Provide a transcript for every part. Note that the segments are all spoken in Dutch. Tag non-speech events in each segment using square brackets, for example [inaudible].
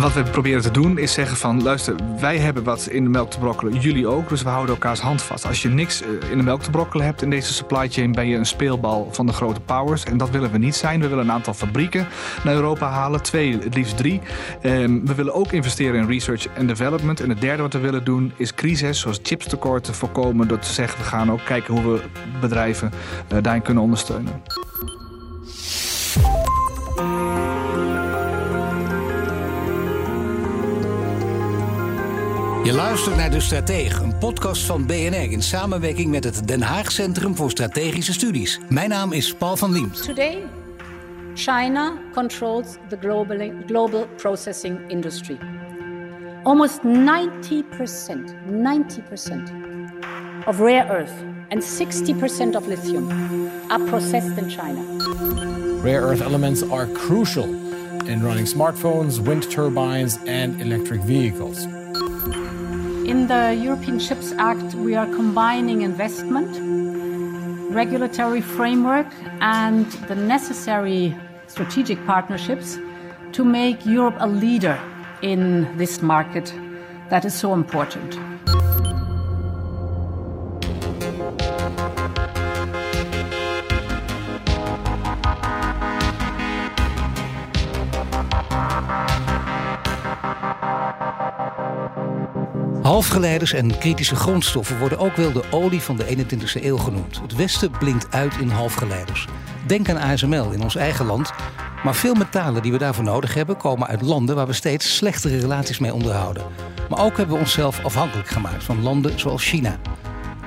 Wat we proberen te doen is zeggen van... luister, wij hebben wat in de melk te brokkelen, jullie ook. Dus we houden elkaars hand vast. Als je niks eh, in de melk te brokkelen hebt in deze supply chain... ben je een speelbal van de grote powers. En dat willen we niet zijn. We willen een aantal fabrieken naar Europa halen. Twee, het liefst drie. Ehm, we willen ook investeren in research en development. En het derde wat we willen doen is crisis, zoals chipstekorten voorkomen. Door te zeggen, we gaan ook kijken hoe we bedrijven uh, daarin kunnen ondersteunen. Je luistert naar De Stratege, een podcast van BNR in samenwerking met het Den Haag Centrum voor Strategische Studies. Mijn naam is Paul van Liemt. Today, China controls the global, global processing industry. Almost 90%, 90% of rare earth and 60% of lithium are processed in China. Rare earth elements are crucial in running smartphones, wind turbines, and electric vehicles. In the European Chips Act, we are combining investment, regulatory framework, and the necessary strategic partnerships to make Europe a leader in this market that is so important. Halfgeleiders en kritische grondstoffen worden ook wel de olie van de 21e eeuw genoemd. Het Westen blinkt uit in halfgeleiders. Denk aan ASML in ons eigen land. Maar veel metalen die we daarvoor nodig hebben komen uit landen waar we steeds slechtere relaties mee onderhouden. Maar ook hebben we onszelf afhankelijk gemaakt van landen zoals China.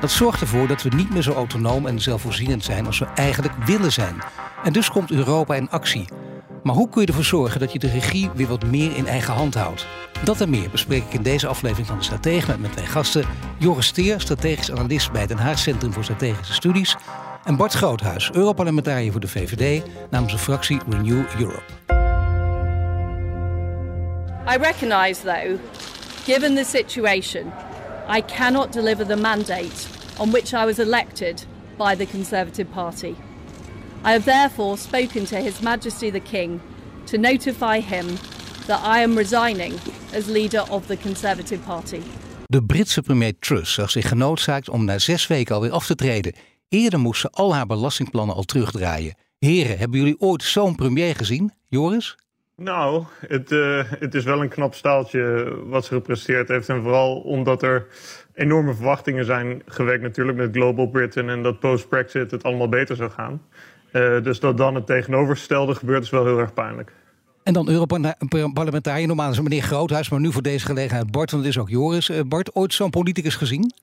Dat zorgt ervoor dat we niet meer zo autonoom en zelfvoorzienend zijn als we eigenlijk willen zijn. En dus komt Europa in actie. Maar hoe kun je ervoor zorgen dat je de regie weer wat meer in eigen hand houdt? Dat en meer bespreek ik in deze aflevering van de Stratege met mijn twee gasten. Joris Steer, strategisch analist bij het Den Haag Centrum voor Strategische Studies. En Bart Groothuis, Europarlementariër voor de VVD namens de fractie Renew Europe. I recognize, though, given the situation, I cannot deliver the mandate on which I was elected by the Conservative Party. I have therefore spoken to His Majesty the King to notify him that I am resigning as leader of the Conservative Party. De Britse premier Truss zag zich genoodzaakt om na zes weken alweer af te treden. Eerder moest ze al haar belastingplannen al terugdraaien. Heren, hebben jullie ooit zo'n premier gezien? Joris? Nou, het, uh, het is wel een knap staaltje wat ze gepresteerd heeft. En vooral omdat er enorme verwachtingen zijn gewekt natuurlijk met Global Britain... en dat post-Brexit het allemaal beter zou gaan. Uh, dus dat dan het tegenovergestelde gebeurt is wel heel erg pijnlijk. En dan Europarlementariër, normaal is meneer Groothuis, maar nu voor deze gelegenheid Bart, want het is ook Joris. Uh, Bart, ooit zo'n politicus gezien?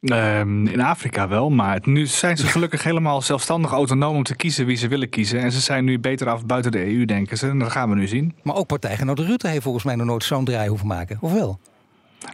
Um, in Afrika wel, maar nu zijn ze [laughs] gelukkig helemaal zelfstandig autonoom om te kiezen wie ze willen kiezen. En ze zijn nu beter af buiten de EU, denken ze. En dat gaan we nu zien. Maar ook partijgenoot Rutte heeft volgens mij nog nooit zo'n draai hoeven maken, of wel?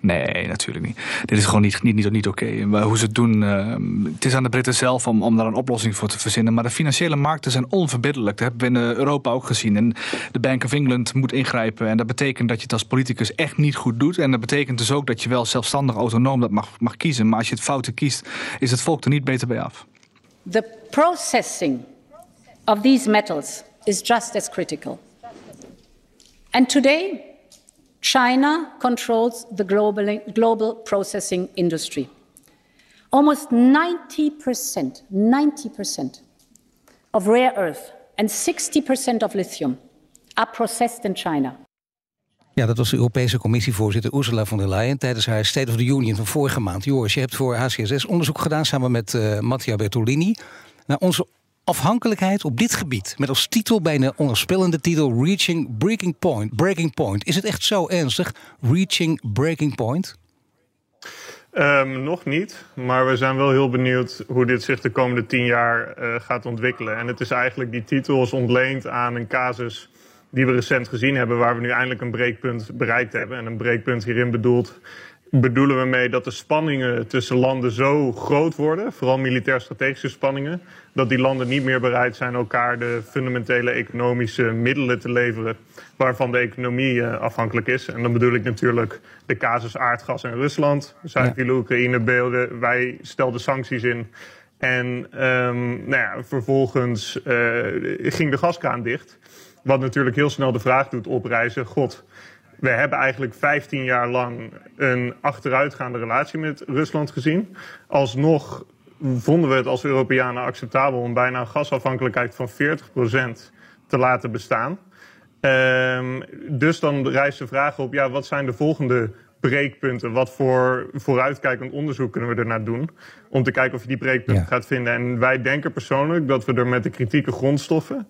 Nee, natuurlijk niet. Dit is gewoon niet, niet, niet, niet oké. Hoe ze het doen, uh, het is aan de Britten zelf om, om daar een oplossing voor te verzinnen. Maar de financiële markten zijn onverbiddelijk. Dat hebben we in Europa ook gezien. En de Bank of England moet ingrijpen. En dat betekent dat je het als politicus echt niet goed doet. En dat betekent dus ook dat je wel zelfstandig autonoom dat mag, mag kiezen. Maar als je het fouten kiest, is het volk er niet beter bij af. The processing of these metals is just as critical. And today China controls the global, global processing industry. Almost 90%, 90% of rare earth and 60% of lithium are processed in China. Ja, dat was de Europese Commissievoorzitter Ursula von der Leyen tijdens haar State of the Union van vorige maand. Joris, je hebt voor HCSS onderzoek gedaan samen met uh, Mattia Bertolini naar onze afhankelijkheid op dit gebied. Met als titel bijna onherspellende titel Reaching Breaking Point. Breaking Point. Is het echt zo ernstig? Reaching Breaking Point? Um, nog niet, maar we zijn wel heel benieuwd hoe dit zich de komende tien jaar uh, gaat ontwikkelen. En het is eigenlijk, die titel is ontleend aan een casus die we recent gezien hebben, waar we nu eindelijk een breekpunt bereikt hebben. En een breekpunt hierin bedoeld bedoelen we mee dat de spanningen tussen landen zo groot worden, vooral militair-strategische spanningen, dat die landen niet meer bereid zijn elkaar de fundamentele economische middelen te leveren waarvan de economie uh, afhankelijk is. En dan bedoel ik natuurlijk de casus aardgas in Rusland. Vielen Oekraïne beelden, wij stelden sancties in. En um, nou ja, vervolgens uh, ging de gaskraan dicht. Wat natuurlijk heel snel de vraag doet oprijzen: God, we hebben eigenlijk 15 jaar lang een achteruitgaande relatie met Rusland gezien. Alsnog vonden we het als Europeanen acceptabel om bijna een gasafhankelijkheid van 40% te laten bestaan. Um, dus dan rijst de vraag op, ja, wat zijn de volgende breekpunten? Wat voor vooruitkijkend onderzoek kunnen we ernaar doen? Om te kijken of je die breekpunten gaat vinden. En wij denken persoonlijk dat we er met de kritieke grondstoffen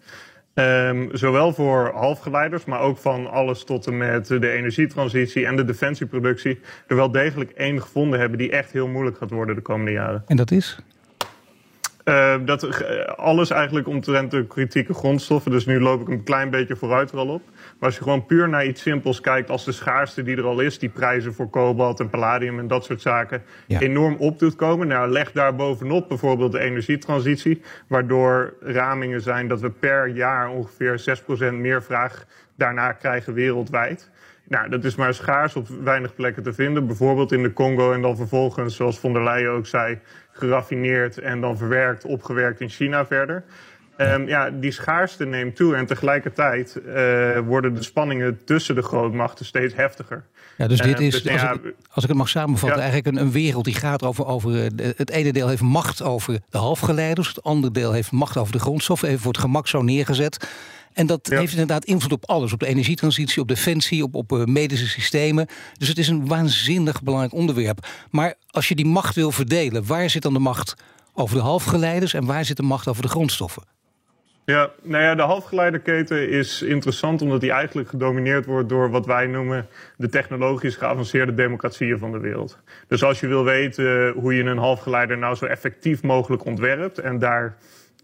Um, zowel voor halfgeleiders, maar ook van alles tot en met de energietransitie en de defensieproductie, er wel degelijk één gevonden hebben die echt heel moeilijk gaat worden de komende jaren. En dat is? Uh, dat, uh, alles eigenlijk omtrent de kritieke grondstoffen. Dus nu loop ik een klein beetje vooruit er al op. Maar als je gewoon puur naar iets simpels kijkt als de schaarste die er al is, die prijzen voor kobalt en palladium en dat soort zaken ja. enorm op doet komen. Nou, leg daar bovenop bijvoorbeeld de energietransitie, waardoor ramingen zijn dat we per jaar ongeveer 6% meer vraag daarna krijgen wereldwijd. Nou, dat is maar schaars op weinig plekken te vinden. Bijvoorbeeld in de Congo en dan vervolgens, zoals von der Leyen ook zei, geraffineerd en dan verwerkt, opgewerkt in China verder. Um, ja, die schaarste neemt toe en tegelijkertijd uh, worden de spanningen tussen de grootmachten steeds heftiger. Ja, dus dit ehm, is, dus, als, ik, als, ik, het mag samenvatten, ja. eigenlijk een, een, wereld die gaat over, over. Eh, het ene deel heeft macht over de halfgeleiders, het andere deel heeft macht over de grondstoffen, even voor het gemak zo neergezet. En dat ja. heeft inderdaad invloed op alles. Op de energietransitie, op defensie, op, op uh, medische systemen. Dus het is een waanzinnig belangrijk onderwerp. Maar als je die macht wil verdelen, waar zit dan de macht over de halfgeleiders en waar zit de macht over de grondstoffen? Ja, nou ja, de halfgeleiderketen is interessant omdat die eigenlijk gedomineerd wordt door wat wij noemen de technologisch geavanceerde democratieën van de wereld. Dus als je wil weten hoe je een halfgeleider nou zo effectief mogelijk ontwerpt en daar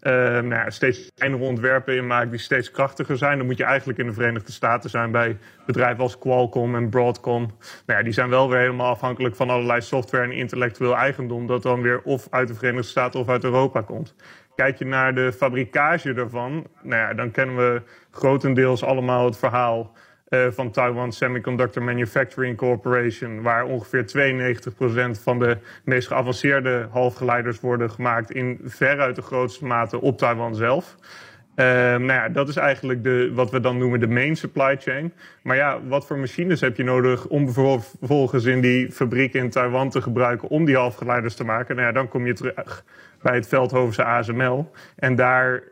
uh, nou ja, steeds kleinere ontwerpen in maakt die steeds krachtiger zijn, dan moet je eigenlijk in de Verenigde Staten zijn bij bedrijven als Qualcomm en Broadcom. Nou ja, die zijn wel weer helemaal afhankelijk van allerlei software en intellectueel eigendom dat dan weer of uit de Verenigde Staten of uit Europa komt. Kijk je naar de fabrikage ervan, nou ja, dan kennen we grotendeels allemaal het verhaal uh, van Taiwan Semiconductor Manufacturing Corporation, waar ongeveer 92% van de meest geavanceerde halfgeleiders worden gemaakt in veruit de grootste mate op Taiwan zelf. Uh, nou ja, dat is eigenlijk de, wat we dan noemen de main supply chain. Maar ja, wat voor machines heb je nodig om vervolgens in die fabriek in Taiwan te gebruiken om die halfgeleiders te maken? Nou ja, dan kom je terug bij het Veldhovense ASML. En daar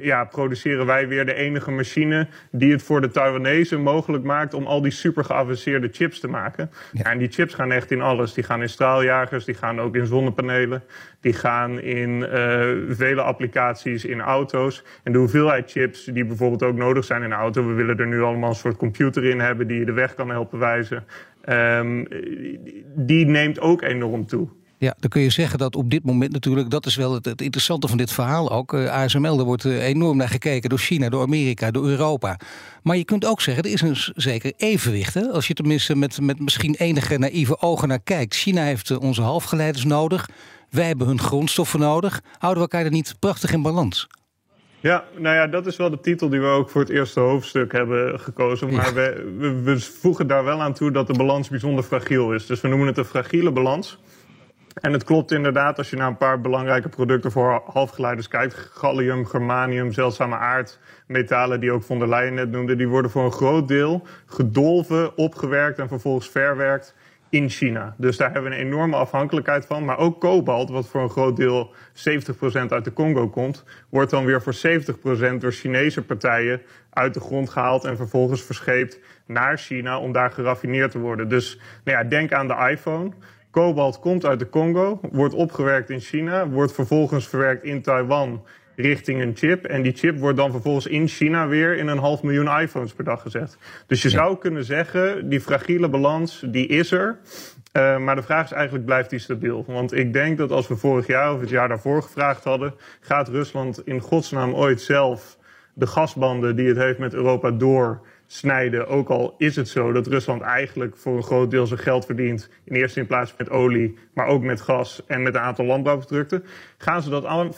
ja, produceren wij weer de enige machine die het voor de Taiwanese mogelijk maakt om al die super geavanceerde chips te maken. Ja. en die chips gaan echt in alles. Die gaan in straaljagers, die gaan ook in zonnepanelen, die gaan in uh, vele applicaties in auto's. En de hoeveelheid chips die bijvoorbeeld ook nodig zijn in een auto, we willen er nu allemaal een soort computer in hebben die je de weg kan helpen wijzen. Um, die neemt ook enorm toe. Ja, dan kun je zeggen dat op dit moment natuurlijk, dat is wel het, het interessante van dit verhaal ook. Uh, eh, ASML, er wordt uh, enorm naar gekeken door China, door Amerika, door Europa. Maar je kunt ook zeggen, er is een zeker evenwicht. Hè? Als je tenminste met, met misschien enige naïeve ogen naar kijkt. China heeft uh, onze halfgeleiders nodig. Wij hebben hun grondstoffen nodig. Houden we elkaar er niet prachtig in balans? Ja, nou ja, dat is wel de titel die we ook voor het eerste hoofdstuk hebben gekozen. Maar ja. we, we, we voegen daar wel aan toe dat de balans bijzonder fragiel is. Dus we noemen het een fragiele balans. En het klopt inderdaad als je naar een paar belangrijke producten voor halfgeleiders kijkt. Gallium, germanium, zeldzame aardmetalen die ook von der Leyen net noemde. Die worden voor een groot deel gedolven, opgewerkt en vervolgens verwerkt in China. Dus daar hebben we een enorme afhankelijkheid van. Maar ook kobalt, wat voor een groot deel 70% uit de Congo komt... wordt dan weer voor 70% door Chinese partijen uit de grond gehaald... en vervolgens verscheept naar China om daar geraffineerd te worden. Dus nou ja, denk aan de iPhone... Kobalt komt uit de Congo, wordt opgewerkt in China, wordt vervolgens verwerkt in Taiwan richting een chip. En die chip wordt dan vervolgens in China weer in een half miljoen iPhones per dag gezet. Dus je zou kunnen zeggen, die fragiele balans, die is er. Uh, maar de vraag is eigenlijk, blijft die stabiel? Want ik denk dat als we vorig jaar of het jaar daarvoor gevraagd hadden... gaat Rusland in godsnaam ooit zelf de gasbanden die het heeft met Europa doorsnijden. Ook al is het zo dat Rusland eigenlijk voor een groot deel zijn geld verdient. In eerste in plaats met olie, maar ook met gas en met een aantal landbouwproducten. Gaan ze dat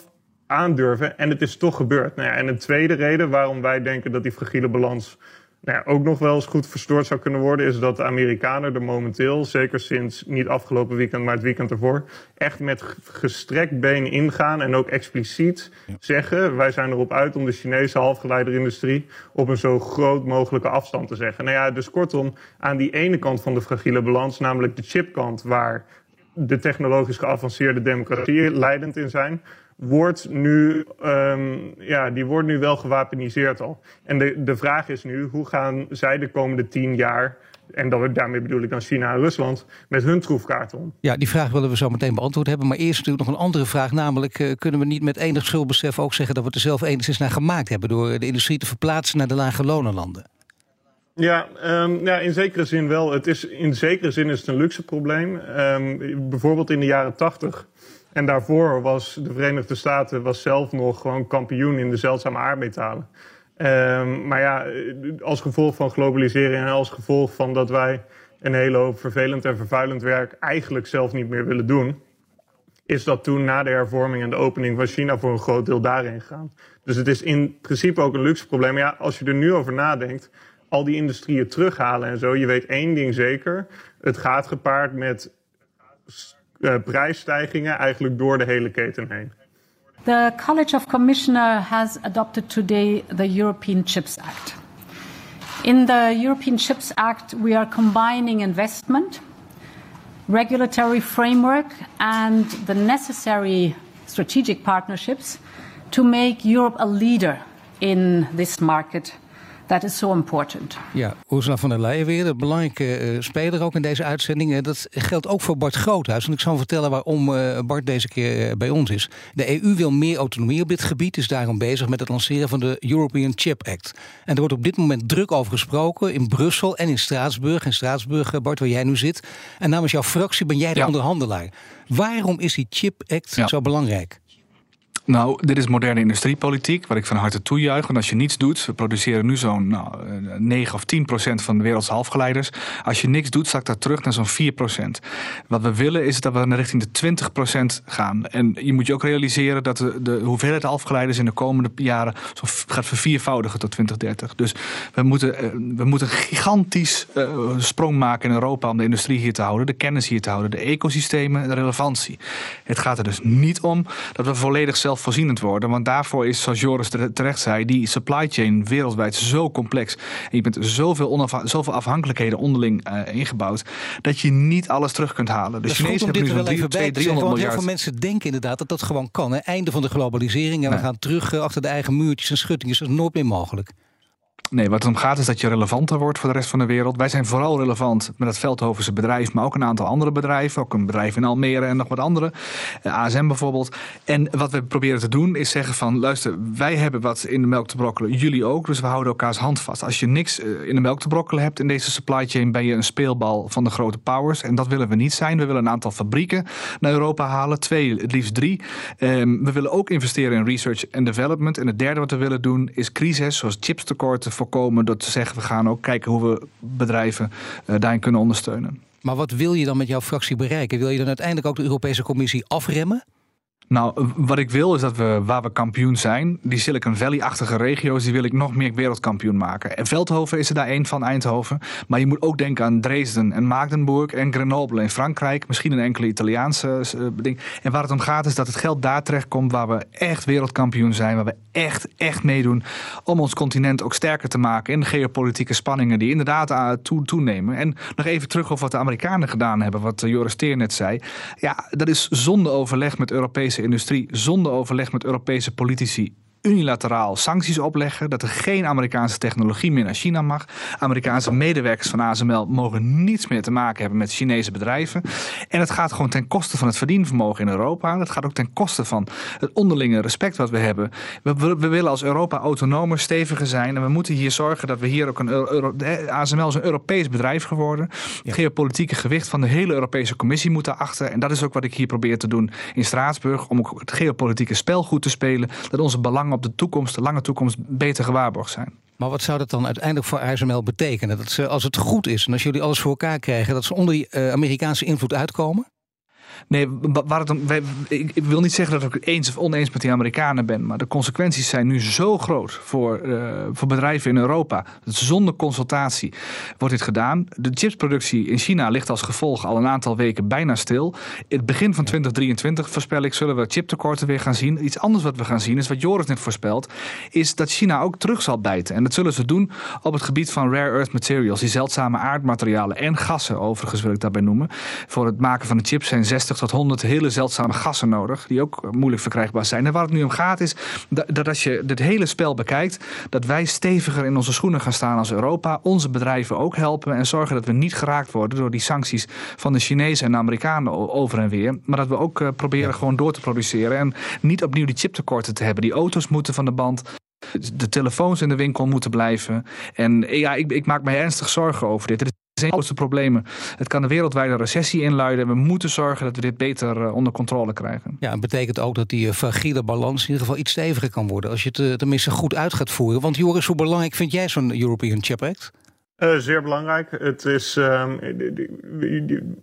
aandurven? En het is toch gebeurd. Nou ja, en een tweede reden waarom wij denken dat die fragiele balans nou ja, ook nog wel eens goed verstoord zou kunnen worden, is dat de Amerikanen er momenteel, zeker sinds niet afgelopen weekend, maar het weekend ervoor, echt met gestrekt been ingaan en ook expliciet zeggen: wij zijn erop uit om de Chinese halfgeleiderindustrie op een zo groot mogelijke afstand te zeggen. Nou ja, dus kortom, aan die ene kant van de fragiele balans, namelijk de chipkant, waar de technologisch geavanceerde democratieën leidend in zijn, wordt nu, um, ja, die wordt nu wel gewapeniseerd al. En de, de vraag is nu, hoe gaan zij de komende tien jaar en dat, daarmee bedoel ik dan China en Rusland, met hun troefkaart om. Ja, die vraag willen we zo meteen beantwoord hebben. Maar eerst natuurlijk nog een andere vraag. Namelijk, uh, kunnen we niet met enig schuldbesef ook zeggen dat we er zelf enigszins naar gemaakt hebben... door de industrie te verplaatsen naar de lage lonenlanden? Ja, um, ja, in zekere zin wel. Het is, in zekere zin is het een luxe probleem. Um, bijvoorbeeld in de jaren tachtig en daarvoor was de Verenigde Staten was zelf nog gewoon kampioen in de zeldzame aardmetalen. Um, maar ja, als gevolg van globalisering en als gevolg van dat wij een hele hoop vervelend en vervuilend werk eigenlijk zelf niet meer willen doen, is dat toen na de hervorming en de opening van China voor een groot deel daarin gegaan. Dus het is in principe ook een luxe probleem. Ja, als je er nu over nadenkt, al die industrieën terughalen en zo, je weet één ding zeker: het gaat gepaard met Eh, prijsstijgingen eigenlijk door de hele keten heen. The College of Commissioner has adopted today the European Chips Act. In the European Chips Act, we are combining investment, regulatory framework, and the necessary strategic partnerships to make Europe a leader in this market That is so important. Ja, Ursula van der Leyen weer, een belangrijke uh, speler ook in deze uitzending. Uh, dat geldt ook voor Bart Groothuis. En ik zal vertellen waarom uh, Bart deze keer bij ons is. De EU wil meer autonomie op dit gebied, is daarom bezig met het lanceren van de European Chip Act. En er wordt op dit moment druk over gesproken in Brussel en in Straatsburg. In Straatsburg, Bart, waar jij nu zit. En namens jouw fractie ben jij de onderhandelaar. Waarom is die Chip Act zo belangrijk? Nou, dit is moderne industriepolitiek, wat ik van harte toejuich. Want als je niets doet, we produceren nu zo'n nou, 9 of 10 procent van de wereldse halfgeleiders. Als je niks doet, zakt dat terug naar zo'n 4 procent. Wat we willen is dat we naar richting de 20 procent gaan. En je moet je ook realiseren dat de, de hoeveelheid halfgeleiders in de komende jaren zo gaat verviervoudigen tot 2030. Dus we moeten, eh, we moeten een gigantisch uh, sprong maken in Europa om de industrie hier te houden, de kennis hier te houden, de ecosystemen, de relevantie. Het gaat er dus niet om dat we volledig zelf zelfvoorzienend worden. Want daarvoor is, zoals Joris terecht zei, die supply chain wereldwijd zo complex. En je bent zoveel, zoveel afhankelijkheden onderling uh, ingebouwd. dat je niet alles terug kunt halen. De Chinezen hebben nu zo'n 200 miljard. Heel veel mensen denken inderdaad dat dat gewoon kan. Hè? Einde van de globalisering en we gaan terug uh, achter de eigen muurtjes en schuttingen. Dat is nooit meer mogelijk. Nee, wat het om gaat is dat je relevanter wordt voor de rest van de wereld. Wij zijn vooral relevant met het Veldhovense bedrijf, maar ook een aantal andere bedrijven. Ook een bedrijf in Almere en nog wat andere. Eh, ASM bijvoorbeeld. En wat we proberen te doen is zeggen van, luister, wij hebben wat in de melk te brokkelen. Jullie ook, dus we houden elkaars hand vast. Als je niks eh, in de melk te brokkelen hebt in deze supply chain, ben je een speelbal van de grote powers. En dat willen we niet zijn. We willen een aantal fabrieken naar Europa halen. Twee, het liefst drie. Ehm, we willen ook investeren in research en development. En het derde wat we willen doen is crisis, zoals chipstekorten voorkomen door te zeggen... we gaan ook kijken hoe we bedrijven uh, daarin kunnen ondersteunen. Maar wat wil je dan met jouw fractie bereiken? Wil je dan uiteindelijk ook de Europese Commissie afremmen? Nou, wat ik wil is dat we, waar we kampioen zijn, die Silicon Valley-achtige regio's, die wil ik nog meer wereldkampioen maken. En Veldhoven is er daar één van, Eindhoven. Maar je moet ook denken aan Dresden en Magdeburg en Grenoble in Frankrijk. Misschien een enkele Italiaanse uh, ding. En waar het om gaat is dat het geld daar terecht komt waar we echt wereldkampioen zijn. Waar we echt, echt meedoen om ons continent ook sterker te maken in de geopolitieke spanningen die inderdaad uh, toenemen. En nog even terug op wat de Amerikanen gedaan hebben, wat uh, Joris Teer net zei. Ja, dat is zonder overleg met Europese industrie zonder overleg met Europese politici unilateraal sancties opleggen. Dat er geen Amerikaanse technologie meer naar China mag. Amerikaanse medewerkers van ASML mogen niets meer te maken hebben met Chinese bedrijven. En het gaat gewoon ten koste van het verdienvermogen in Europa. Het gaat ook ten koste van het onderlinge respect wat we hebben. We, we, willen als Europa autonomer, steviger zijn. En we moeten hier zorgen dat we hier ook een. Euro, ASML is een Europees bedrijf geworden. Het geopolitieke gewicht van de hele Europese Commissie moeten achter. En dat is ook wat ik hier probeer te doen in Straatsburg. Om ook het geopolitieke spel goed te spelen. Dat onze belangen op de toekomst, de lange toekomst, beter gewaarborgd zijn. Maar wat zou dat dan uiteindelijk voor ASML betekenen? Dat ze, als het goed is en als jullie alles voor elkaar krijgen, dat ze onder die uh, Amerikaanse invloed uitkomen? Nee, waar het wij, ik, wil niet zeggen dat ik eens of oneens met die Amerikanen ben. Maar de consequenties zijn nu zo groot voor, uh, voor bedrijven in Europa. Dat zonder consultatie wordt dit gedaan. De chipsproductie in China ligt als gevolg al een aantal weken bijna stil. In het begin van 2023 voorspel ik zullen we chiptekorten weer gaan zien. Iets anders wat we gaan zien is wat Joris net voorspelt. Is dat China ook terug zal bijten. En dat zullen ze doen op het gebied van rare earth materials. Die zeldzame aardmaterialen en gassen overigens wil ik daarbij noemen. Voor het maken van de chips zijn 60 tot 100 hele zeldzame gassen nodig, die ook moeilijk verkrijgbaar zijn. En waar het nu om gaat is dat, als je dit hele spel bekijkt, dat wij steviger in onze schoenen gaan staan als Europa, onze bedrijven ook helpen en zorgen dat we niet geraakt worden door die sancties van de Chinezen en de Amerikanen over en weer. Maar dat we ook uh, proberen gewoon door te produceren en niet opnieuw die chiptekorten te hebben. Die auto's moeten van de band. De telefoons in de winkel moeten blijven. En ja, ik, ik maak mij ernstig zorgen over dit zijn grootste problemen. Het kan een wereldwijde recessie inluiden. We moeten zorgen dat we dit beter eh, onder controle krijgen. Ja, het betekent ook dat die eh, fragiele balans in ieder geval iets steviger kan worden. Als je het eh, tenminste goed uit gaat voeren. Want Joris, hoe belangrijk vind jij zo'n European Chip Act? Uh, zeer belangrijk. Het is, um,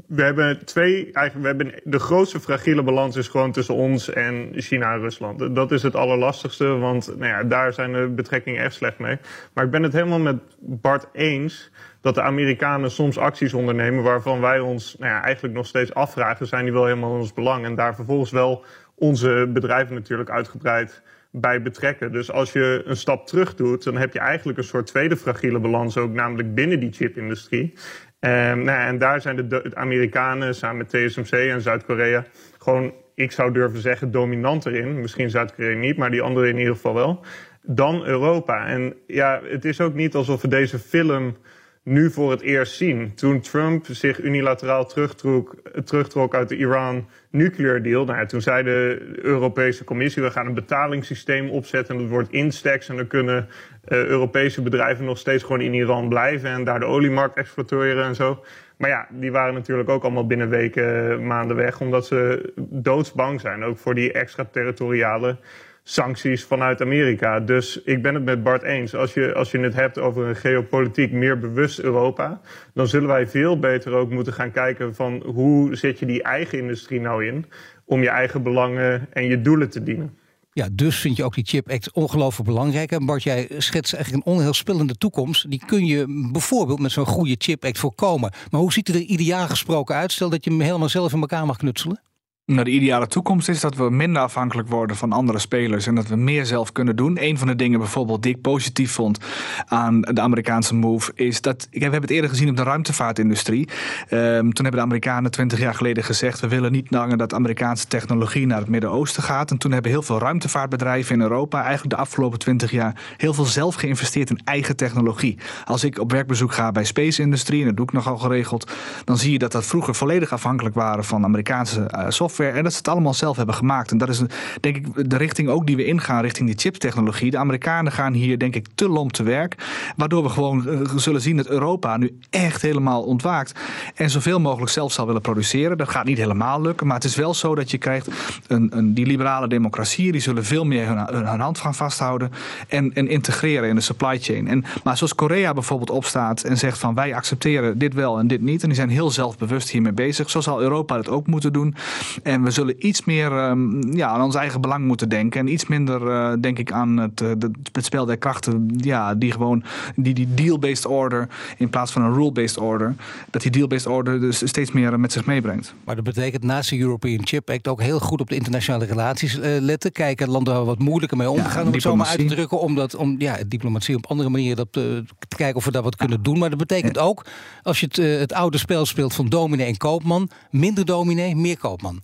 we hebben twee, eigenlijk, we hebben de grootste fragiele balans is gewoon tussen ons en China en Rusland. Dat is het allerlastigste, want nou ja, daar zijn de betrekkingen echt slecht mee. Maar ik ben het helemaal met Bart eens dat de Amerikanen soms acties ondernemen waarvan wij ons nou ja, eigenlijk nog steeds afvragen, zijn die wel helemaal in ons belang? En daar vervolgens wel onze bedrijven natuurlijk uitgebreid bij betrekken. Dus als je een stap terug doet, dan heb je eigenlijk een soort tweede fragiele balans ook, namelijk binnen die chipindustrie. Um, nou, en daar zijn de, de Amerikanen samen met TSMC en Zuid-Korea gewoon, ik zou durven zeggen, dominanter in. Misschien Zuid-Korea niet, maar die andere in ieder geval wel. Dan Europa. En ja, het is ook niet alsof we deze film nu voor het eerst zien. Toen Trump zich unilateraal terugtrok, terugtrok uit de Iran nuclear deal, nou toen zei de Europese Commissie: we gaan een betalingssysteem opzetten. En dat wordt Instex. En dan kunnen uh, Europese bedrijven nog steeds gewoon in Iran blijven en daar de oliemarkt exploiteren en zo. Maar ja, die waren natuurlijk ook allemaal binnen weken, maanden weg, omdat ze doodsbang zijn. Ook voor die extraterritoriale sancties vanuit Amerika. Dus ik ben het met Bart eens. Als je, als je het hebt over een geopolitiek meer bewust Europa, dan zullen wij veel beter ook moeten gaan kijken van hoe zet je die eigen industrie nou in om je eigen belangen en je doelen te dienen. Ja, dus vind je ook die Chip Act ongelooflijk belangrijk. En Bart, jij schetst eigenlijk een onheilspellende toekomst. Die kun je bijvoorbeeld met zo'n goede Chip Act voorkomen. Maar hoe ziet het er ideaal gesproken uit? Stel dat je hem helemaal zelf in elkaar mag knutselen. Nou, de ideale toekomst is dat we minder afhankelijk worden van andere spelers en dat we meer zelf kunnen doen. Een van de dingen bijvoorbeeld die ik positief vond aan de Amerikaanse move is dat, we hebben het eerder gezien op de ruimtevaartindustrie. Um, toen hebben de Amerikanen twintig jaar geleden gezegd we willen niet langer dat Amerikaanse technologie naar het Midden-Oosten gaat. En toen hebben heel veel ruimtevaartbedrijven in Europa eigenlijk de afgelopen twintig jaar heel veel zelf geïnvesteerd in eigen technologie. Als ik op werkbezoek ga bij Space Industrie, en dat doe ik nogal geregeld, dan zie je dat dat vroeger volledig afhankelijk waren van Amerikaanse uh, en dat ze het allemaal zelf hebben gemaakt. En dat is denk ik de richting ook die we ingaan, richting die chiptechnologie. De Amerikanen gaan hier denk ik te lomp te werk. Waardoor we gewoon eh, zullen zien dat Europa nu echt helemaal ontwaakt. En zoveel mogelijk zelf zal willen produceren. Dat gaat niet helemaal lukken. Maar het is wel zo dat je krijgt een, een die liberale democratieën. Die zullen veel meer hun, hand gaan vasthouden. En, en integreren in de supply chain. En, maar zoals Korea bijvoorbeeld opstaat en zegt van wij accepteren dit wel en dit niet. En die zijn heel zelfbewust hiermee bezig. Zo zal Europa het ook moeten doen. En we zullen iets meer um, ja, aan ons eigen belang moeten denken. En iets minder, uh, denk ik, aan het, uh, het spel der krachten. Ja, die gewoon die, die deal-based order in plaats van een rule-based order. Dat die deal-based order dus steeds meer met zich meebrengt. Maar dat betekent naast de European Chip Act ook heel goed op de internationale relaties uh, letten. Kijken landen waar wat moeilijker mee omgaan. Ja, om het zo maar uit te drukken. Om, dat, om ja, diplomatie op andere manieren dat, te kijken of we daar wat kunnen doen. Maar dat betekent ook, als je het, het oude spel speelt van dominee en koopman. Minder dominee, meer koopman.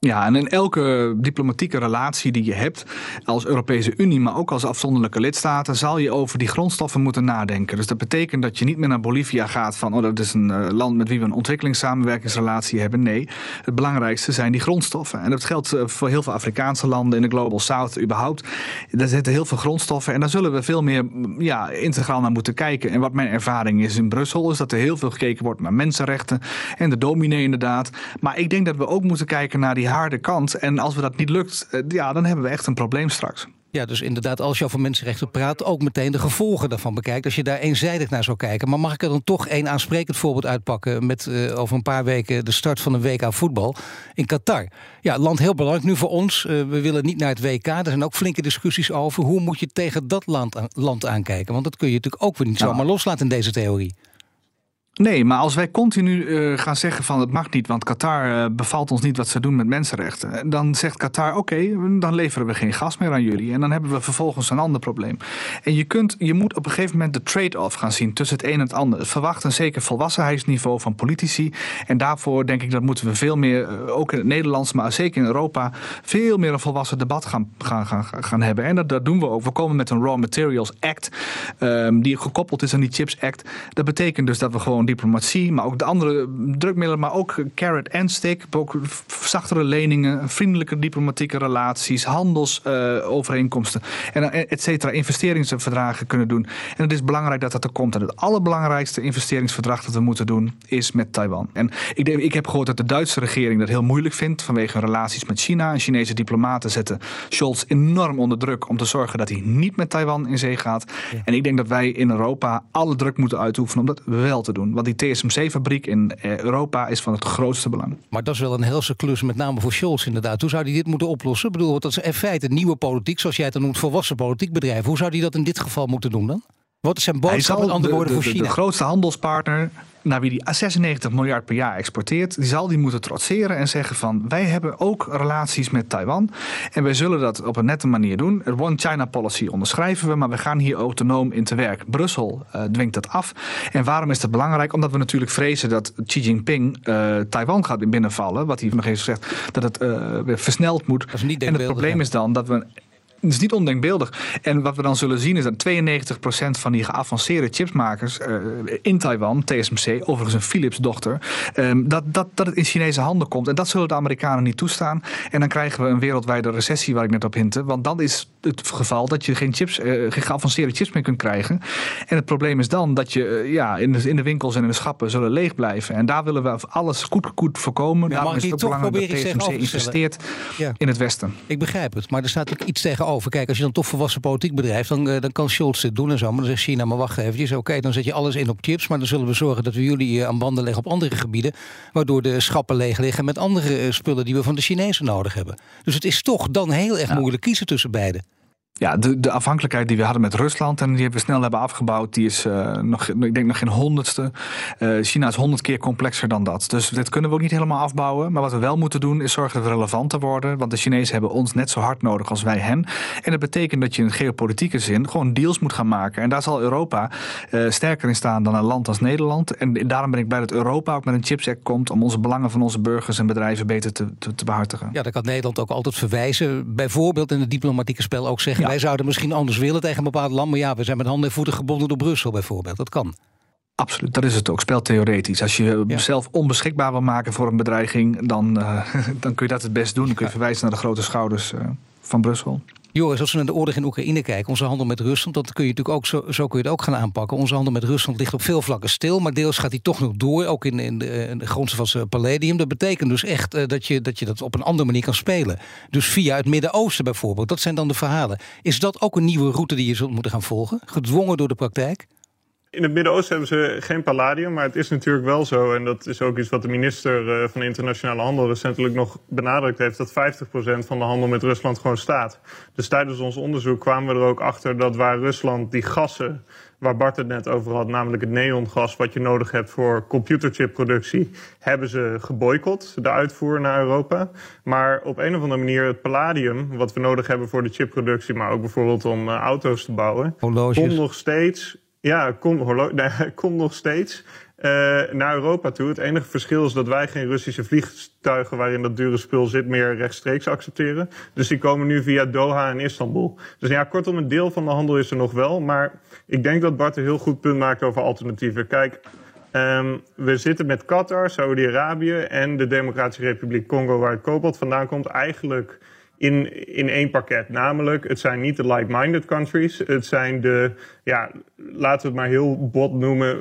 Ja, en in elke diplomatieke relatie die je hebt als Europese Unie, maar ook als afzonderlijke lidstaten, zal je over die grondstoffen moeten nadenken. Dus dat betekent dat je niet meer naar Bolivia gaat van, oh, dat is een uh, land met wie we een ontwikkelingssamenwerkingsrelatie hebben. Nee, het belangrijkste zijn die grondstoffen. En dat geldt uh, voor heel veel Afrikaanse landen in de Global South überhaupt. Daar zitten heel veel grondstoffen en daar zullen we veel meer ja, integraal naar moeten kijken. En wat mijn ervaring is in Brussel, is dat er heel veel gekeken wordt naar mensenrechten en de dominee inderdaad. Maar ik denk dat we ook moeten kijken naar die harde kant. En als we dat niet lukt, eh, ja, dan hebben we echt een probleem straks. Ja, dus inderdaad, als je over mensenrechten praat, ook meteen de gevolgen daarvan bekijkt. Als je daar eenzijdig naar zou kijken. Maar mag ik er dan toch één aansprekend voorbeeld uitpakken met uh, over een paar weken de start van een WK voetbal in Qatar? Ja, land heel belangrijk nu voor ons. Uh, we willen niet naar het WK. Er zijn ook flinke discussies over. Hoe moet je tegen dat land, land aankijken? Want dat kun je natuurlijk ook weer niet nou, zomaar loslaten in deze theorie. Nee, maar als wij continu uh, gaan zeggen van het mag niet, want Qatar uh, bevalt ons niet wat ze doen met mensenrechten, dan zegt Qatar oké, dan leveren we geen gas meer aan jullie en dan hebben we vervolgens een ander probleem. En je, kunt, je moet op een gegeven moment de trade-off gaan zien tussen het een en het ander. Verwacht een zeker volwassenheidsniveau van politici en daarvoor denk ik dat moeten we veel meer, ook in het Nederlands, maar zeker in Europa, veel meer een volwassen debat gaan, gaan, gaan, gaan hebben. En dat, dat doen we ook. We komen met een Raw Materials Act, um, die gekoppeld is aan die Chips Act. Dat betekent dus dat we gewoon diplomatie, maar ook de andere drukmiddelen, maar ook carrot en stick, ook zachtere leningen, vriendelijke diplomatieke relaties, handelsovereenkomsten uh, en et cetera, investeringsverdragen kunnen doen. En het is belangrijk dat dat er komt. En het allerbelangrijkste investeringsverdrag dat we moeten doen is met Taiwan. En ik, denk, ik heb gehoord dat de Duitse regering dat heel moeilijk vindt vanwege relaties met China. En Chinese diplomaten zetten Scholz enorm onder druk om te zorgen dat hij niet met Taiwan in zee gaat. Ja. En ik denk dat wij in Europa alle druk moeten uitoefenen om dat wel te doen. Want die TSMC-fabriek in eh, Europa is van het grootste belang. Maar dat is wel een helse klus, met name voor Scholz inderdaad. Hoe zou hij dit moeten oplossen? Ik bedoel, dat is in feite nieuwe politiek, zoals jij het noemt, volwassen politiek bedrijf. Hoe zou hij dat in dit geval moeten doen dan? Wat is zijn boodschap met andere woorden voor China? De grootste handelspartner naar wie die 96 miljard per jaar exporteert, die zal die moeten trotseren en zeggen van wij hebben ook relaties met Taiwan en wij zullen dat op een nette manier doen. Het One China policy onderschrijven we, maar we gaan hier autonoom in te werk. Brussel uh, dwingt dat af. En waarom is dat belangrijk? Omdat we natuurlijk vrezen dat Xi Jinping uh, Taiwan gaat binnenvallen, wat hij nog eens zegt dat het uh, versneld moet. en het probleem is dan dat we het is niet ondenkbeeldig. En wat we dan zullen zien is dat 92% van die geavanceerde chipsmakers uh, in Taiwan, TSMC, overigens een Philips dochter, um, dat, dat, dat het in Chinese handen komt. En dat zullen de Amerikanen niet toestaan. En dan krijgen we een wereldwijde recessie waar ik net op hinte. Want dan is het geval dat je geen, chips, uh, geen geavanceerde chips meer kunt krijgen. En het probleem is dan dat je uh, ja, in, de, in de winkels en in de schappen zullen leeg blijven. En daar willen we alles goed, goed voorkomen. Ja, Daarom is het ook belangrijk dat TSMC investeert ja. in het Westen. Ik begrijp het, maar er staat ook iets tegen over. Kijk, als je dan toch volwassen politiek bedrijft, dan, uh, dan kan Scholz dit doen en zo. Maar dan zegt China, maar wacht even. Oké, okay, dan zet je alles in op chips. Maar dan zullen we zorgen dat we jullie uh, aan banden leggen op andere gebieden. Waardoor de schappen leeg liggen met andere uh, spullen die we van de Chinezen nodig hebben. Dus het is toch dan heel erg ja. moeilijk kiezen tussen beiden. Ja, de, de afhankelijkheid die we hadden met Rusland en die we snel hebben afgebouwd, die is uh, nog, ik denk nog geen honderdste. Uh, China is honderd keer complexer dan dat. Dus dit kunnen we ook niet helemaal afbouwen. Maar wat we wel moeten doen is zorgen dat we relevanter worden. Want de Chinezen hebben ons net zo hard nodig als wij hen. En dat betekent dat je in geopolitieke zin gewoon deals moet gaan maken. En daar zal Europa uh, sterker in staan dan een land als Nederland. En daarom ben ik blij dat Europa ook met een Chips Act komt om onze belangen van onze burgers en bedrijven beter te, te, behartigen. Ja, dat kan Nederland ook altijd verwijzen. Bijvoorbeeld in het diplomatieke spel ook zeggen. Wij zouden misschien anders willen tegen een bepaald land. Maar ja, we zijn met handen en voeten gebonden door Brussel bijvoorbeeld. Dat kan. Absoluut, dat is het ook. Speltheoretisch. Als je ja. zelf onbeschikbaar wil maken voor een bedreiging, dan, uh, [laughs] dan kun je dat het best doen. Dan kun je verwijzen naar de grote schouders uh, van Brussel. Joris, als we naar de oorlog in Oekraïne kijken, onze handel met Rusland, dat kun je natuurlijk ook zo, zo kun je het ook gaan aanpakken. Onze handel met Rusland ligt op veel vlakken stil, maar deels gaat die toch nog door, ook in, in de, in de grondstof van Palladium. Dat betekent dus echt uh, dat, je, dat je dat op een andere manier kan spelen. Dus via het Midden-Oosten bijvoorbeeld, dat zijn dan de verhalen. Is dat ook een nieuwe route die je zult moeten gaan volgen, gedwongen door de praktijk? In het Midden-Oosten hebben ze geen palladium, maar het is natuurlijk wel zo, en dat is ook iets wat de minister uh, van Internationale Handel recentelijk nog benadrukt heeft, dat 50% van de handel met Rusland gewoon staat. Dus tijdens ons onderzoek kwamen we er ook achter dat waar Rusland die gassen, waar Bart het net over had, namelijk het neongas wat je nodig hebt voor computerchipproductie, hebben ze geboycott, de uitvoer naar Europa. Maar op een of andere manier het palladium, wat we nodig hebben voor de chipproductie, maar ook bijvoorbeeld om uh, auto's te bouwen, komt nog steeds ja, komt [laughs] kom nog steeds uh, naar Europa toe. Het enige verschil is dat wij geen Russische vliegtuigen waarin dat dure spul zit meer rechtstreeks accepteren. Dus die komen nu via Doha en Istanbul. Dus ja, kortom, een deel van de handel is er nog wel. Maar ik denk dat Bart een heel goed punt maakt over alternatieven. Kijk, um, we zitten met Qatar, Saudi-Arabië en de Democratische Republiek Congo, waar het kobalt vandaan komt, eigenlijk in, in één pakket. Namelijk, het zijn niet de like-minded countries. Het zijn de, ja, laten we het maar heel bot noemen,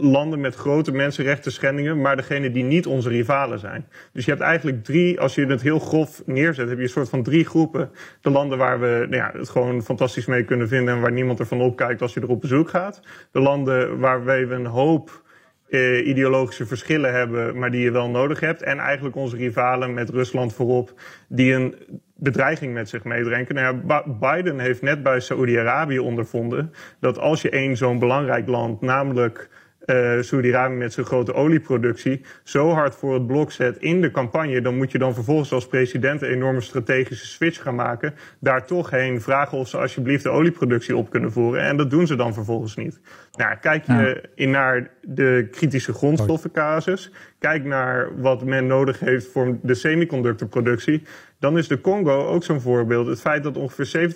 landen met grote mensenrechten schendingen, maar degene die niet onze rivalen zijn. Dus je hebt eigenlijk drie, als je het heel grof neerzet, heb je een soort van drie groepen. De landen waar we nou ja, het gewoon fantastisch mee kunnen vinden en waar niemand ervan opkijkt als je er op bezoek gaat. De landen waar we een hoop uh, ideologische verschillen hebben, maar die je wel nodig hebt. En eigenlijk onze rivalen met Rusland voorop, die een bedreiging met zich meedrenken. Nou ja, Biden heeft net bij Saoedi-Arabië ondervonden dat als je één zo'n belangrijk land, namelijk uh, Saudi-Arabië met zijn grote olieproductie zo hard voor het blok zet in de campagne, dan moet je dan vervolgens als president een enorme strategische switch gaan maken. Daar toch heen vragen of ze alsjeblieft de olieproductie op kunnen voeren. En dat doen ze dan vervolgens niet. Nou, kijk je in naar de kritische grondstoffencasus. Kijk naar wat men nodig heeft voor de semiconductorproductie. Dan is de Congo ook zo'n voorbeeld. Het feit dat ongeveer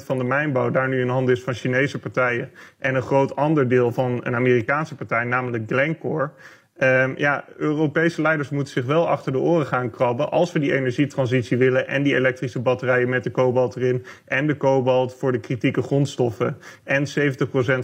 70% van de mijnbouw daar nu in handen is van Chinese partijen. En een groot ander deel van een Amerikaanse partij, namelijk Glencore. Um, ja, Europese leiders moeten zich wel achter de oren gaan krabben als we die energietransitie willen en die elektrische batterijen met de kobalt erin en de kobalt voor de kritieke grondstoffen en 70%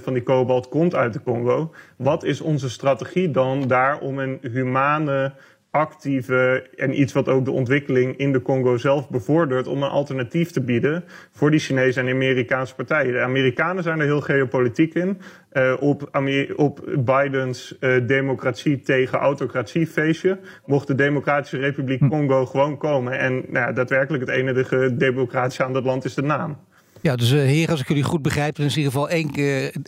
van die kobalt komt uit de Congo. Wat is onze strategie dan daar om een humane actieve en iets wat ook de ontwikkeling in de Congo zelf bevordert om een alternatief te bieden voor die Chinese en Amerikaanse partijen. De Amerikanen zijn er heel geopolitiek in. Uh, op, op, Bidens uh, democratie tegen autocratie feestje mocht de Democratische Republiek hm. Congo gewoon komen. En nou ja, daadwerkelijk het enige democratische aan dat land is de naam. Ja, dus uh, heren, als ik jullie goed begrijp, dan is in ieder geval één,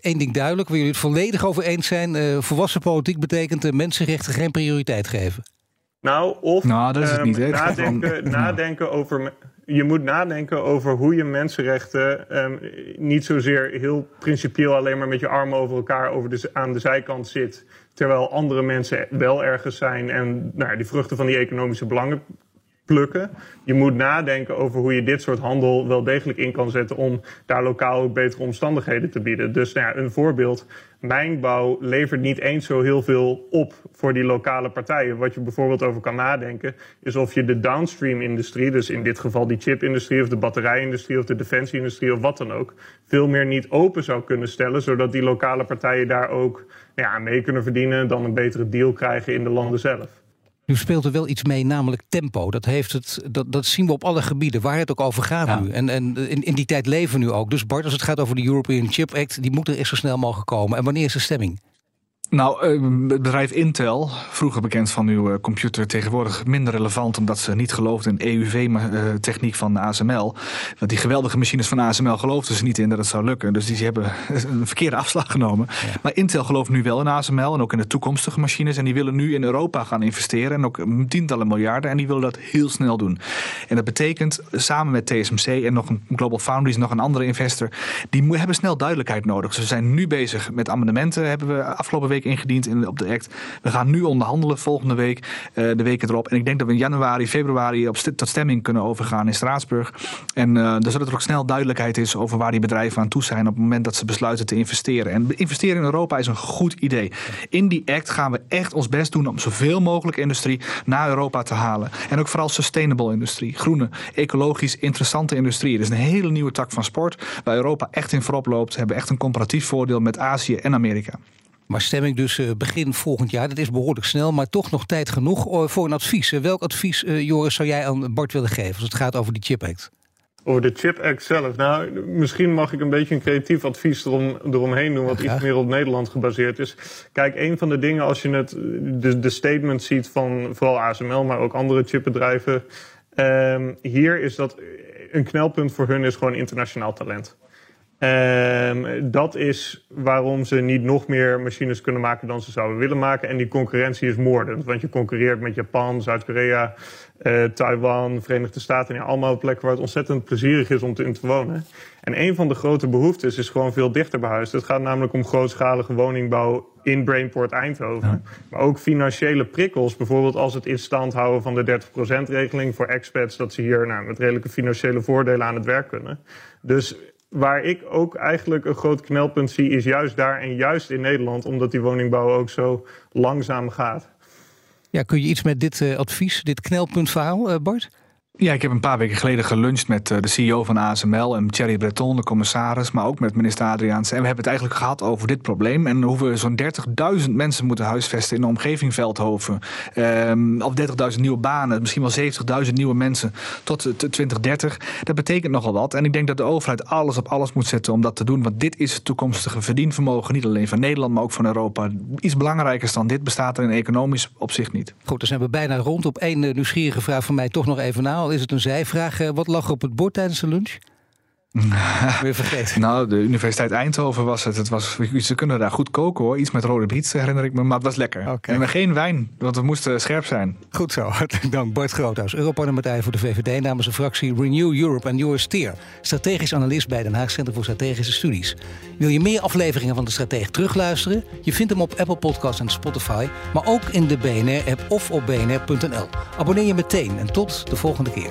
één ding duidelijk. Waar jullie het volledig over eens zijn. volwassen politiek betekent mensenrechten geen prioriteit geven. Nou, of nou, dat is het niet, um, nadenken, nadenken over. Je moet nadenken over hoe je mensenrechten um, niet zozeer heel principieel alleen maar met je armen over elkaar over de, aan de zijkant zit. Terwijl andere mensen wel ergens zijn en nou, die vruchten van die economische belangen plukken. Je moet nadenken over hoe je dit soort handel wel degelijk in kan zetten om daar lokaal ook betere omstandigheden te bieden. Dus nou ja, een voorbeeld. Mijnbouw levert niet eens zo heel veel op voor die lokale partijen. Wat je bijvoorbeeld over kan nadenken, is of je de downstream-industrie, dus in dit geval die chip-industrie of de batterijindustrie of de defensie-industrie of wat dan ook, veel meer niet open zou kunnen stellen, zodat die lokale partijen daar ook nou ja, mee kunnen verdienen, dan een betere deal krijgen in de landen zelf. Nu speelt er wel iets mee, namelijk tempo. Dat, heeft het, dat, dat zien we op alle gebieden, waar het ook over gaat nu. En, en in, in die tijd leven we nu ook. Dus Bart, als het gaat over de European Chip Act... die moet er eerst zo snel mogelijk komen. En wanneer is de stemming? Nou, eh, het bedrijf Intel, vroeger bekend van uw eh, computer, tegenwoordig minder relevant omdat ze niet geloofden in EUV-techniek van ASML. Want die geweldige machines van ASML geloofden ze niet in dat het zou lukken. Dus die hebben [laughs] een verkeerde afslag genomen. Maar Intel gelooft nu wel in ASML en ook in de toekomstige machines. En die willen nu in Europa gaan investeren en ook tientallen miljarden. En die willen dat heel snel doen. En dat betekent samen met TSMC en nog een Global Foundries, nog een andere investor, die hebben snel duidelijkheid nodig. Ze zijn nu bezig met amendementen, hebben we afgelopen week ingediend in, op de act. We gaan nu onderhandelen volgende week, uh, de weken erop. En ik denk dat we in januari, februari op tot stemming kunnen overgaan in Straatsburg. En uh, zodat er ook snel duidelijkheid is over waar die bedrijven aan toe zijn op het moment dat ze besluiten te investeren. En investeren in Europa is een goed idee. In die act gaan we echt ons best doen om zoveel mogelijk industrie naar Europa te halen. En ook vooral sustainable industrie, groene, ecologisch interessante industrie. Is een hele nieuwe tak van sport waar Europa echt in voorop loopt. Hebben echt een comparatief voordeel met Azië en Amerika. Maar stemming dus eh, begin volgend jaar. Dat is behoorlijk snel, maar toch nog tijd genoeg eh, voor een advies. Eh, welk advies, Joris, zou jij aan Bart willen geven als het gaat over die Chip Act? Over de Chip Act zelf. Nou, misschien mag ik een beetje een creatief advies erom, eromheen doen, wat iets meer op Nederland gebaseerd is. Kijk, een van de dingen als je het, de, de statement ziet van vooral ASML, maar ook andere chipbedrijven. Um, hier is dat een knelpunt voor hun is gewoon internationaal talent. Um, dat is waarom ze niet nog meer machines kunnen maken dan ze zouden willen maken. En die concurrentie is moordend. Want je concurreert met Japan, Zuid-Korea, uh, Taiwan, Verenigde Staten. Ja, allemaal plekken waar het ontzettend plezierig is om te, in te wonen. En een van de grote behoeftes is gewoon veel dichter bij huis. Het gaat namelijk om grootschalige woningbouw in Brainport Eindhoven. Maar ook financiële prikkels. Bijvoorbeeld als het in stand houden van de 30%-regeling voor expats. Dat ze hier nou, met redelijke financiële voordelen aan het werk kunnen. Dus waar ik ook eigenlijk een groot knelpunt zie, is juist daar en juist in Nederland, omdat die woningbouw ook zo langzaam gaat. Ja, kun je iets met dit uh, advies, dit knelpuntverhaal, uh, Bart? Ja, ik heb een paar weken geleden geluncht met eh, de CEO van ASML en Thierry Breton, de commissaris, maar ook met minister Adriaans. En we hebben het eigenlijk gehad over dit probleem en hoe we zo'n 30.000 mensen moeten huisvesten in de omgeving Veldhoven. Um, of 30.000 nieuwe banen, misschien wel 70.000 nieuwe mensen tot 2030. Dat betekent nogal wat. En ik denk dat de overheid alles op alles moet zetten om dat te doen, want dit is het toekomstige verdienvermogen, niet alleen van Nederland, maar ook van Europa. Iets belangrijkers dan dit bestaat er in economisch opzicht niet. Goed, dan zijn we bijna rond op één eh, nieuwsgierige vraag van mij toch nog even na is het een zijvraag. Eh, wat lag op het bord tijdens de lunch? [laughs] Weer vergeten. nou, de Universiteit Eindhoven was het. het was, ze kunnen daar goed koken hoor. Iets met rode biet herinner ik me, maar het was lekker. Okay. En geen wijn, want we moesten scherp zijn. Goed zo, [laughs] hartelijk dank. Bart Groothuis, Europarlementariër voor de VVD namens de fractie Renew Europe en Joris Steer, strategisch analist bij Den Haag Centrum voor Strategische Studies. Wil je meer afleveringen van de Stratege terugluisteren? Je vindt hem op Apple Podcasts en Spotify, maar ook in de BNR-app of op bnr.nl. Abonneer je meteen en tot de volgende keer.